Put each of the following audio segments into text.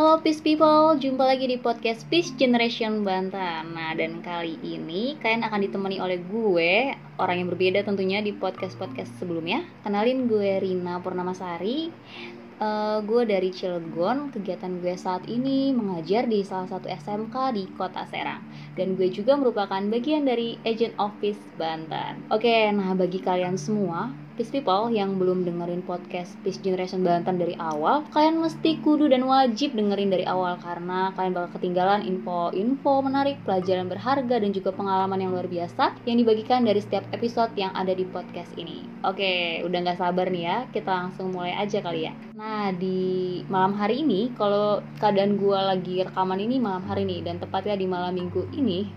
Halo Peace People, jumpa lagi di podcast Peace Generation Banten Nah dan kali ini kalian akan ditemani oleh gue Orang yang berbeda tentunya di podcast-podcast sebelumnya. Kenalin gue Rina Purnamasari. Uh, Gue dari Cilegon. Kegiatan gue saat ini mengajar di salah satu SMK di kota Serang. Dan gue juga merupakan bagian dari Agent Office Banten Oke, nah bagi kalian semua Peace People yang belum dengerin podcast Peace Generation Banten dari awal, kalian mesti kudu dan wajib dengerin dari awal karena kalian bakal ketinggalan info-info menarik, pelajaran berharga dan juga pengalaman yang luar biasa yang dibagikan dari setiap episode yang ada di podcast ini. Oke, udah nggak sabar nih ya, kita langsung mulai aja kali ya. Nah, di malam hari ini, kalau keadaan gue lagi rekaman ini malam hari ini dan tepatnya di malam minggu ini,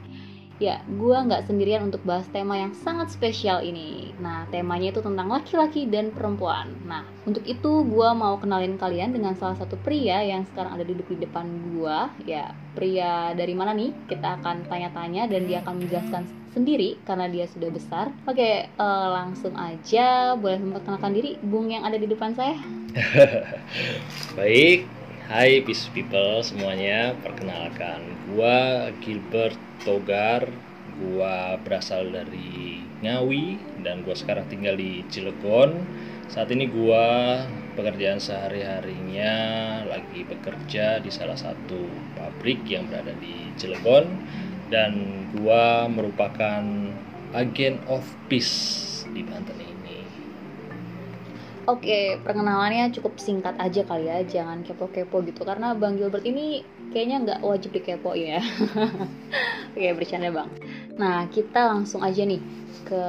Ya, gue nggak sendirian untuk bahas tema yang sangat spesial ini. Nah, temanya itu tentang laki-laki dan perempuan. Nah, untuk itu gue mau kenalin kalian dengan salah satu pria yang sekarang ada duduk di depan gue. Ya, pria dari mana nih? Kita akan tanya-tanya dan dia akan menjelaskan sendiri karena dia sudah besar. Oke, uh, langsung aja boleh memperkenalkan diri, Bung yang ada di depan saya. Baik, Hai Peace People semuanya, perkenalkan gua Gilbert Togar, gua berasal dari Ngawi dan gua sekarang tinggal di Cilegon. Saat ini gua pekerjaan sehari-harinya lagi bekerja di salah satu pabrik yang berada di Cilegon dan gua merupakan agen of peace di Banten ini. Oke, perkenalannya cukup singkat aja kali ya, jangan kepo-kepo gitu karena Bang Gilbert ini kayaknya nggak wajib dikepo ya. Oke, bercanda Bang. Nah, kita langsung aja nih ke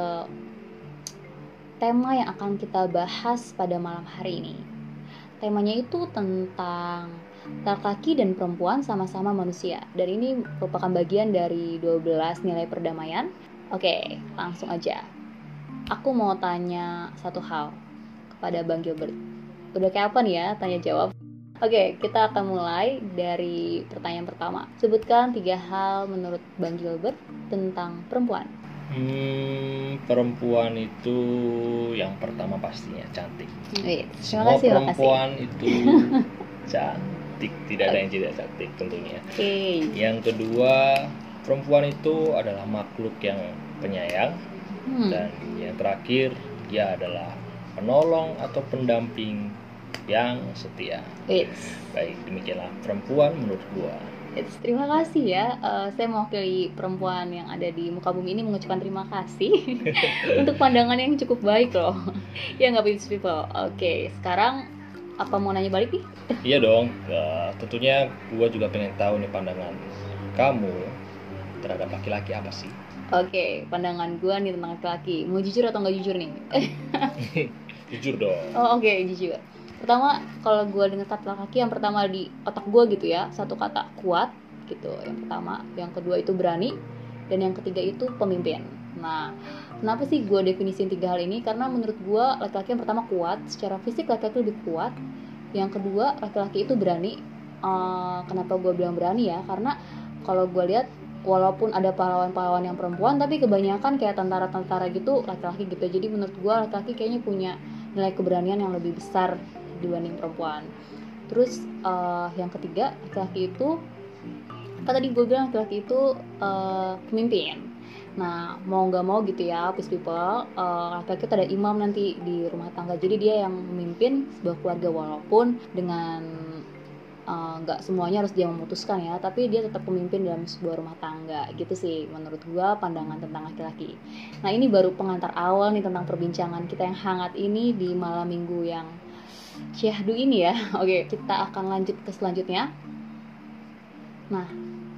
tema yang akan kita bahas pada malam hari ini. Temanya itu tentang laki-laki dan perempuan sama-sama manusia. Dan ini merupakan bagian dari 12 nilai perdamaian. Oke, langsung aja. Aku mau tanya satu hal pada Bang Gilbert. Udah kayak apa nih ya tanya jawab? Oke, kita akan mulai dari pertanyaan pertama. Sebutkan tiga hal menurut Bang Gilbert tentang perempuan. Hmm, perempuan itu yang pertama pastinya cantik. Wait, terima Semua kasih, perempuan kasih. itu cantik, tidak ada yang tidak cantik tentunya. Okay. Yang kedua, perempuan itu adalah makhluk yang penyayang hmm. dan yang terakhir dia adalah penolong atau pendamping yang setia. It's. Baik, demikianlah perempuan menurut gua. It's, terima kasih ya. Uh, saya mewakili perempuan yang ada di muka bumi ini mengucapkan terima kasih untuk pandangan yang cukup baik loh. ya nggak people. Oke, okay, sekarang apa mau nanya balik nih? iya dong. Uh, tentunya gua juga pengen tahu nih pandangan kamu terhadap laki-laki apa sih? Oke, okay, pandangan gue nih tentang laki-laki. Mau jujur atau nggak jujur nih? Jujur dong. Oh oke okay, jujur. Pertama kalau gue dengar kata laki yang pertama di otak gue gitu ya satu kata kuat gitu. Yang pertama yang kedua itu berani dan yang ketiga itu pemimpin. Nah kenapa sih gue definisiin tiga hal ini? Karena menurut gue laki-laki yang pertama kuat secara fisik laki-laki lebih kuat. Yang kedua laki-laki itu berani. Uh, kenapa gue bilang berani ya? Karena kalau gue lihat walaupun ada pahlawan-pahlawan yang perempuan tapi kebanyakan kayak tentara-tentara gitu laki-laki gitu. Jadi menurut gue laki-laki kayaknya punya nilai keberanian yang lebih besar dibanding perempuan. Terus uh, yang ketiga laki-laki itu kan tadi gue bilang laki-laki itu uh, pemimpin. Nah mau nggak mau gitu ya peace people uh, laki-laki itu ada imam nanti di rumah tangga. Jadi dia yang memimpin sebuah keluarga walaupun dengan nggak uh, semuanya harus dia memutuskan ya tapi dia tetap pemimpin dalam sebuah rumah tangga gitu sih menurut gua pandangan tentang laki-laki. Nah ini baru pengantar awal nih tentang perbincangan kita yang hangat ini di malam minggu yang syahdu ini ya. Oke kita akan lanjut ke selanjutnya. Nah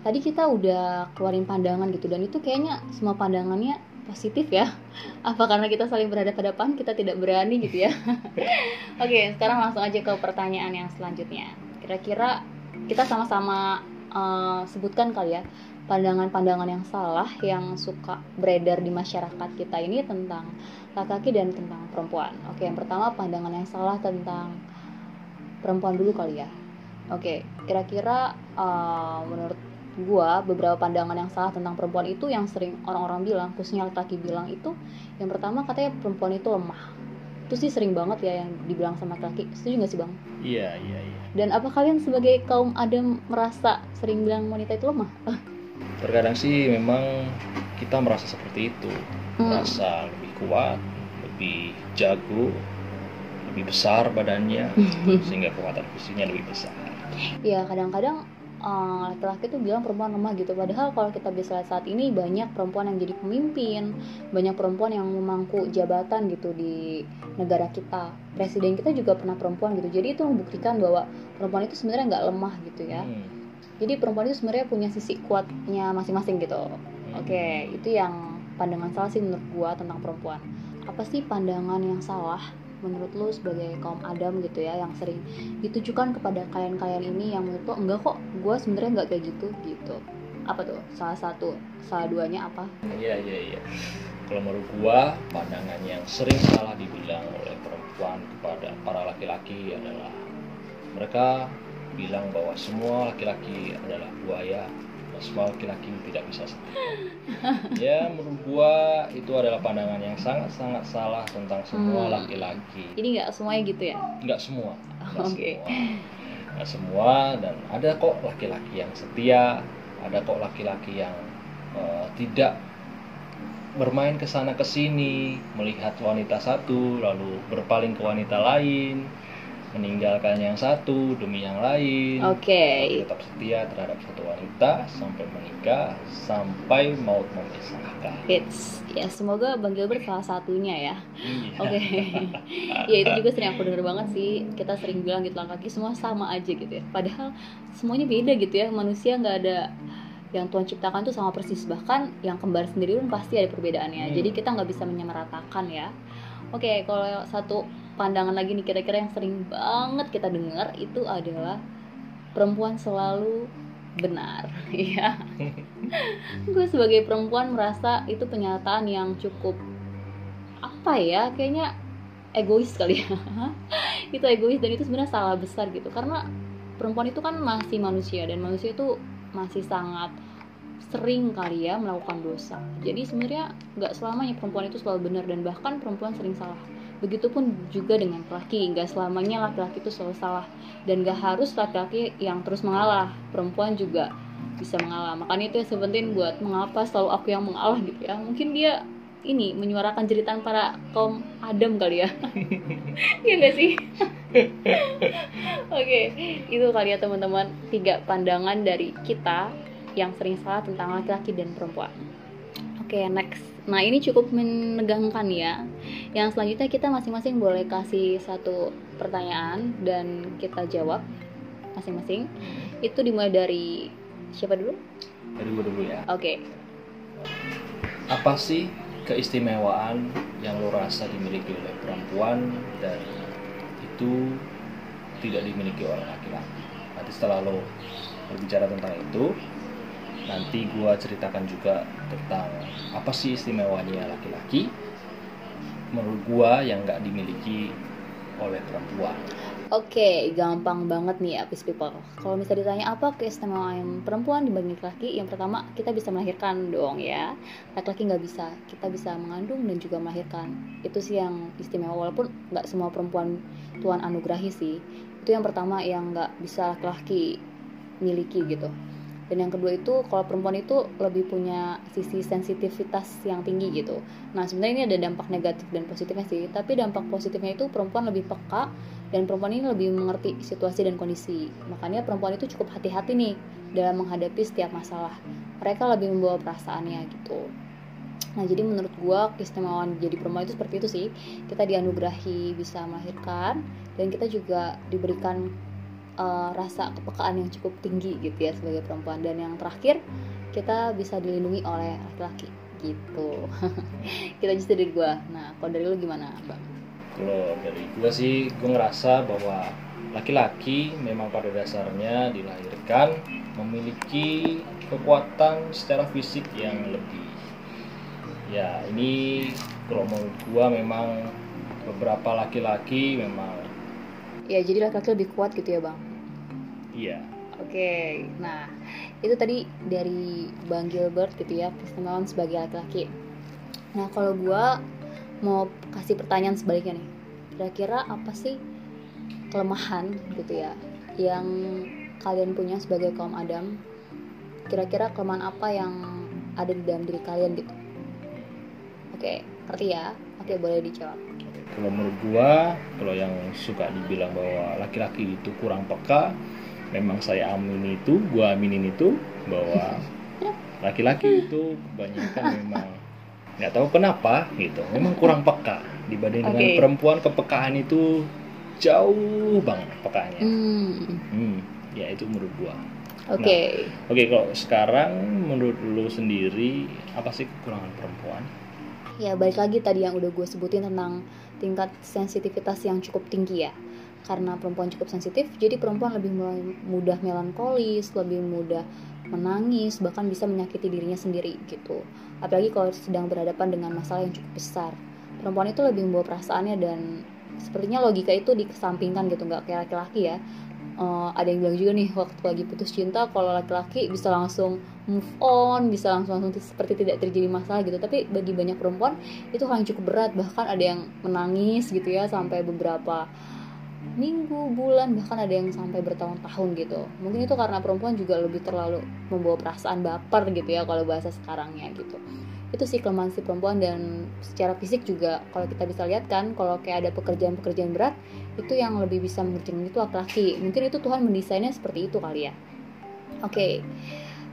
tadi kita udah keluarin pandangan gitu dan itu kayaknya semua pandangannya positif ya. Apa karena kita saling berhadapan kita tidak berani gitu ya? Oke sekarang langsung aja ke pertanyaan yang selanjutnya kira-kira kita sama-sama uh, sebutkan kali ya pandangan-pandangan yang salah yang suka beredar di masyarakat kita ini tentang laki-laki dan tentang perempuan. Oke, yang pertama pandangan yang salah tentang perempuan dulu kali ya. Oke, kira-kira uh, menurut gua beberapa pandangan yang salah tentang perempuan itu yang sering orang-orang bilang, khususnya laki-laki bilang itu yang pertama katanya perempuan itu lemah. Itu sih sering banget ya yang dibilang sama laki setuju nggak sih bang? Iya iya iya. Dan apa kalian sebagai kaum adam merasa sering bilang wanita itu lemah? Terkadang sih memang kita merasa seperti itu. Hmm. merasa lebih kuat lebih jago lebih besar badannya sehingga kekuatan fisiknya lebih besar. Ya kadang-kadang eh, laki-laki tuh bilang perempuan lemah gitu. Padahal kalau kita bisa lihat saat ini banyak perempuan yang jadi pemimpin banyak perempuan yang memangku jabatan gitu di negara kita. Presiden kita juga pernah perempuan gitu. Jadi itu membuktikan bahwa perempuan itu sebenarnya nggak lemah gitu ya. Hmm, jadi perempuan itu sebenarnya punya sisi kuatnya masing-masing gitu. Hmm. oke itu yang pandangan salah sih menurut gua tentang perempuan. Apa sih pandangan yang salah menurut lu sebagai kaum adam gitu ya yang sering ditujukan kepada kalian-kalian ini yang menurut lo enggak kok gua sebenarnya nggak kayak gitu gitu. Apa tuh? Salah satu salah duanya apa? Iya iya iya. Kalau menurut gua pandangan yang sering salah dibilang oleh perempuan kepada para laki-laki adalah mereka bilang bahwa semua laki-laki adalah buaya semua laki-laki tidak bisa setia. ya menurut gua itu adalah pandangan yang sangat-sangat salah tentang semua Hmm. laki-laki. jadi nggak semuanya gitu ya Nggak semua. Nggak Oke. semua. Nggak semua dan ada kok laki-laki yang setia, ada kok laki-laki yang eh, tidak bermain ke sana ke sini, melihat wanita satu lalu berpaling ke wanita lain, meninggalkan yang satu demi yang lain. oke Tapi tetap setia terhadap satu wanita sampai menikah, sampai maut memisahkan. Hits ya semoga bang Gilbert salah satunya ya Iya. Oke, ya itu juga sering aku denger banget sih. Kita sering bilang gitu laki semua sama aja gitu ya. Padahal semuanya beda gitu ya. Manusia nggak ada yang Tuhan ciptakan tuh sama persis. Bahkan yang kembar sendiri pun pasti ada perbedaannya. Hmm. Jadi kita nggak bisa menyamaratakan ya. Oke, kalau satu pandangan lagi nih kira-kira yang sering banget kita dengar itu adalah perempuan selalu benar. Iya. Gue sebagai perempuan merasa itu pernyataan yang cukup apa ya kayaknya egois kali ya itu egois dan itu sebenarnya salah besar gitu karena perempuan itu kan masih manusia dan manusia itu masih sangat sering kali ya melakukan dosa jadi sebenarnya nggak selamanya perempuan itu selalu benar dan bahkan perempuan sering salah begitupun juga dengan laki nggak selamanya laki-laki itu selalu salah. Dan nggak harus laki-laki yang terus mengalah. Perempuan juga bisa mengalah. Makanya itu yang sepenting buat mengapa selalu aku yang mengalah gitu ya. Mungkin dia ini menyuarakan jeritan para kaum Adam kali ya. Iya gak sih? Oke itu kali ya teman-teman tiga pandangan dari kita yang sering salah tentang laki-laki dan perempuan oke next. Nah ini cukup menegangkan ya. Yang selanjutnya kita masing-masing boleh kasih satu pertanyaan dan kita jawab masing-masing. Itu dimulai dari siapa dulu? Dari gua dulu ya. oke. Apa sih keistimewaan yang lo rasa dimiliki oleh perempuan dan itu tidak dimiliki oleh laki-laki? Nanti setelah lo berbicara tentang itu, nanti gua ceritakan juga tentang apa sih istimewanya laki-laki menurut gua yang nggak dimiliki oleh perempuan. Oke, gampang banget nih peace people. Kalau misalnya ditanya apa keistimewaan perempuan dibanding laki, yang pertama kita bisa melahirkan dong ya. Laki-laki nggak bisa, kita bisa mengandung dan juga melahirkan. Itu sih yang istimewa, walaupun nggak semua perempuan Tuhan anugerahi sih. Itu yang pertama yang nggak bisa laki-laki miliki gitu. Dan yang kedua itu kalau perempuan itu lebih punya sisi sensitivitas yang tinggi gitu. Nah sebenarnya ini ada dampak negatif dan positifnya sih. Tapi dampak positifnya itu perempuan lebih peka dan perempuan ini lebih mengerti situasi dan kondisi. Makanya perempuan itu cukup hati-hati nih dalam menghadapi setiap masalah. Mereka lebih membawa perasaannya gitu. Nah, jadi menurut gua keistimewaan jadi perempuan itu seperti itu sih. Kita dianugerahi bisa melahirkan dan kita juga diberikan uh, rasa kepekaan yang cukup tinggi gitu ya sebagai perempuan. Dan yang terakhir, kita bisa dilindungi oleh laki-laki gitu. kita justru dari gua. Nah, kalau dari lu gimana, Bang? Kalau dari gue sih, gue ngerasa bahwa laki-laki memang pada dasarnya dilahirkan memiliki kekuatan secara fisik yang lebih. Ya, ini kalau menurut gue memang beberapa laki-laki memang Ya, jadi laki-laki lebih kuat gitu ya, Bang. Iya. Oke, nah itu tadi dari Bang Gilbert gitu ya, keistimewaan sebagai laki-laki. Nah kalau gua mau kasih pertanyaan sebaliknya nih, kira-kira apa sih kelemahan gitu ya yang kalian punya sebagai kaum Adam kira-kira kelemahan apa yang ada di dalam diri kalian gitu oke ngerti ya oke boleh dijawab kalau menurut gua kalau yang suka dibilang bahwa laki-laki itu kurang peka memang saya amini itu gua aminin itu bahwa laki-laki itu kebanyakan memang nggak tahu kenapa gitu. Memang kurang peka dibanding dengan Oke. perempuan kepekaan itu jauh banget pekaannya. Hmm. Hmm, ya itu menurut gua. Oke. oke kalau sekarang menurut lu sendiri apa sih kekurangan perempuan? Ya balik lagi tadi yang udah gue sebutin tentang tingkat sensitivitas yang cukup tinggi ya karena perempuan cukup sensitif jadi perempuan lebih mudah melankolis lebih mudah menangis bahkan bisa menyakiti dirinya sendiri gitu. Apalagi kalau sedang berhadapan dengan masalah yang cukup besar. Perempuan itu lebih membawa perasaannya dan sepertinya logika itu dikesampingkan gitu. Nggak kayak laki-laki ya. Eh, ada yang bilang juga nih waktu lagi putus cinta kalau laki-laki bisa langsung move on bisa langsung langsung seperti tidak terjadi masalah gitu. Tapi bagi banyak perempuan itu hal yang cukup berat. Bahkan ada yang menangis gitu ya sampai beberapa minggu bulan bahkan ada yang sampai bertahun-tahun gitu. Mungkin itu karena perempuan juga lebih terlalu membawa perasaan baper gitu ya kalau bahasa sekarangnya gitu. Itu sih kelemahan si perempuan dan secara fisik juga kalau kita bisa lihat kan kalau kayak ada pekerjaan-pekerjaan berat itu yang lebih bisa mengerjakan itu laki-laki. Mungkin itu Tuhan mendesainnya seperti itu kali ya. Oke.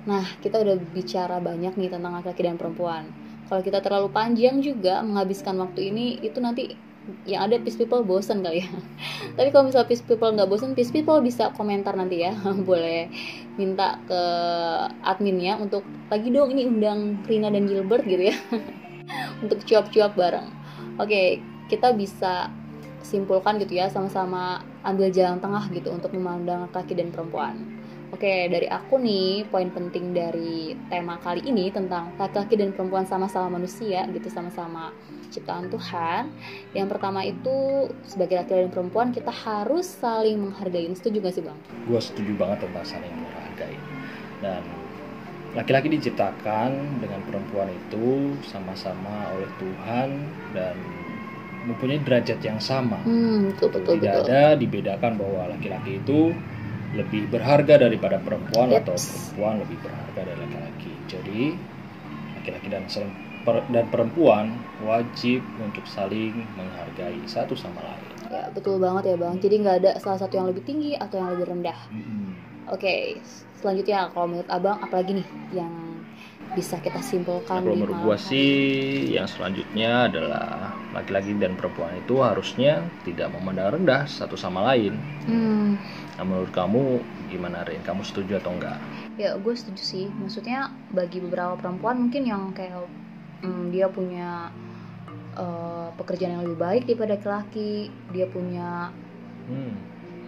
Nah kita udah bicara banyak nih tentang laki-laki dan perempuan. Kalau kita terlalu panjang juga menghabiskan waktu ini itu nanti yang ada peace people bosen kali ya. Tapi kalau misalnya peace people nggak bosen peace people bisa komentar nanti ya. Boleh minta ke adminnya untuk lagi dong ini undang Rina dan Gilbert gitu ya. Untuk cuap-cuap bareng. Oke kita bisa simpulkan gitu ya sama-sama ambil jalan tengah gitu untuk memandang laki dan perempuan Oke, dari aku nih, poin penting dari tema kali ini tentang laki-laki dan perempuan sama-sama manusia gitu, sama-sama ciptaan Tuhan. Yang pertama itu sebagai laki-laki dan perempuan kita harus saling menghargai. Setuju gak sih bang? gue setuju banget tentang saling menghargai dan laki-laki diciptakan dengan perempuan itu sama-sama oleh Tuhan dan mempunyai derajat yang sama Hmm, betul betul tidak betul. ada dibedakan bahwa laki-laki itu lebih berharga daripada perempuan Yeps. atau perempuan lebih berharga dari laki-laki jadi laki-laki dan dan perempuan wajib untuk saling menghargai satu sama lain Ya betul banget ya bang. Jadi nggak ada salah satu yang lebih tinggi atau yang lebih rendah. Mm-mm. Oke, selanjutnya kalau menurut abang apalagi nih yang bisa kita Nah, simpulkan kalau di menurut gua sih yang selanjutnya adalah laki-laki dan perempuan itu harusnya tidak memandang rendah satu sama lain. Hmm, Nah, menurut kamu gimana Rin? Kamu setuju atau enggak? ya gue setuju sih. Maksudnya bagi beberapa perempuan mungkin yang kayak hmm, dia punya eh, pekerjaan yang lebih baik daripada laki-laki, dia punya Hmm.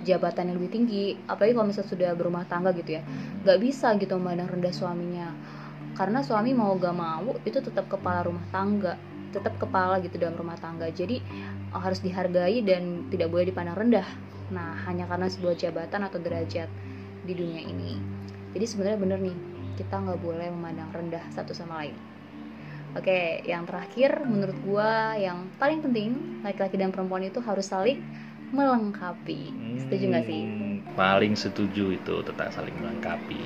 jabatan yang lebih tinggi, apalagi kalau misalnya sudah berumah tangga gitu ya, nggak bisa gitu memandang rendah suaminya, karena suami mau gak mau itu tetap kepala rumah tangga, tetap kepala gitu dalam rumah tangga, jadi eh, harus dihargai dan tidak boleh dipandang rendah. Nah, hanya karena sebuah jabatan atau derajat di dunia ini. Jadi sebenarnya bener nih, kita nggak boleh memandang rendah satu sama lain. Oke, yang terakhir menurut gua yang paling penting laki-laki dan perempuan itu harus saling melengkapi. Setuju nggak sih? Hmm, Paling setuju itu tentang saling melengkapi.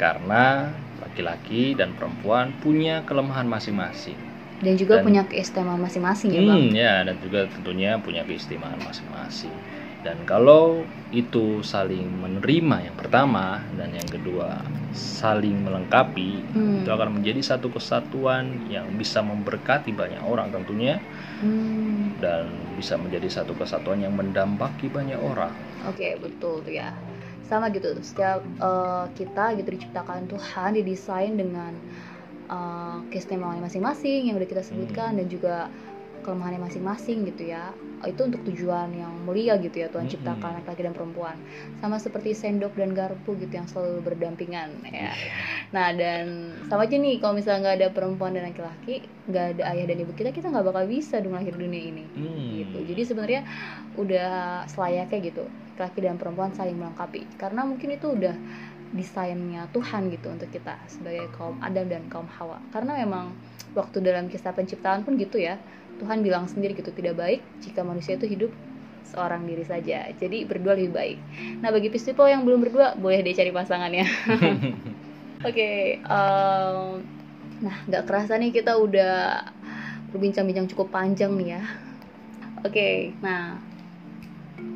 Karena laki-laki dan perempuan punya kelemahan masing-masing. Dan juga Dan- punya keistimewaan masing-masing ya bang. Hmm, ya dan juga tentunya punya keistimewaan masing-masing. Dan kalau itu saling menerima yang pertama dan yang kedua saling melengkapi, Hmm. itu akan menjadi satu kesatuan yang bisa memberkati banyak orang tentunya Hmm, dan bisa menjadi satu kesatuan yang mendampaki banyak orang. Oke betul tuh ya. Sama gitu. Setiap eh, kita gitu diciptakan Tuhan didesain dengan eh, keistimewaannya masing-masing yang udah kita sebutkan dan juga kelemahannya masing-masing gitu ya. Itu untuk tujuan yang mulia gitu ya Tuhan Mm-mm. ciptakan laki-laki dan perempuan. Sama seperti sendok dan garpu gitu yang selalu berdampingan ya. Nah dan sama aja nih kalau misalnya nggak ada perempuan dan laki-laki, nggak ada ayah dan ibu kita, kita nggak bakal bisa dong lahir di dunia ini. Hmm. gitu. Jadi sebenarnya udah selayaknya gitu laki dan perempuan saling melengkapi karena mungkin itu udah desainnya Tuhan gitu untuk kita sebagai kaum Adam dan kaum Hawa. Karena memang waktu dalam kisah penciptaan pun gitu ya. Tuhan bilang sendiri gitu tidak baik jika manusia itu hidup seorang diri saja. Jadi berdua lebih baik. Nah bagi people yang belum berdua boleh deh cari pasangannya. Oke, okay, um, nah nggak kerasa nih kita udah berbincang-bincang cukup panjang nih ya. Oke, okay, nah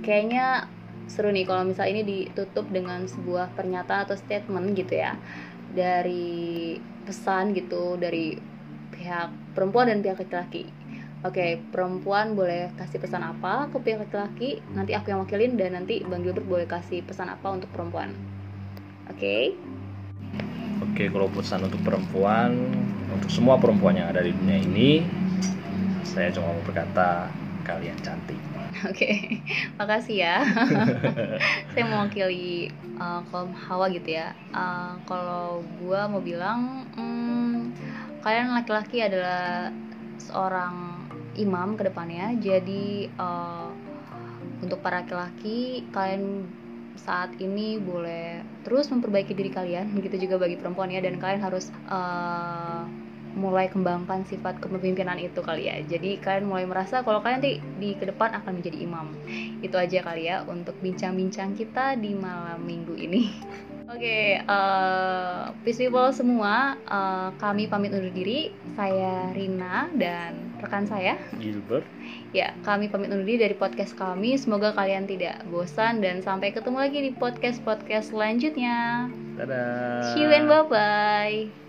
kayaknya seru nih kalau misal ini ditutup dengan sebuah pernyataan atau statement gitu ya dari pesan gitu dari pihak perempuan dan pihak laki-laki. Oke, perempuan boleh kasih pesan apa ke pihak laki-laki, nanti aku yang wakilin dan nanti Bang Gilbert boleh kasih pesan apa untuk perempuan. Oke. Oke, kalau pesan untuk perempuan, untuk semua perempuan yang ada di dunia ini, saya cuma mau berkata kalian cantik. Oke, makasih ya. saya mewakili uh, kaum hawa gitu ya. Uh, kalau gue mau bilang, hmm, kalian laki-laki adalah seorang imam ke depannya. Jadi uh, untuk para laki-laki, kalian saat ini boleh terus memperbaiki diri kalian. Begitu juga bagi perempuan ya. Dan kalian harus uh, mulai kembangkan sifat kepemimpinan itu kali ya. Jadi kalian mulai merasa kalau kalian di, di ke depan akan menjadi imam. Itu aja kali ya untuk bincang-bincang kita di malam minggu ini. Oke, okay, uh, peace people semua, uh, kami pamit undur diri. Saya Rina dan rekan saya Gilbert. Ya, kami pamit undur diri dari podcast kami. Semoga kalian tidak bosan dan sampai ketemu lagi di podcast-podcast selanjutnya. Dadah. See you and bye-bye.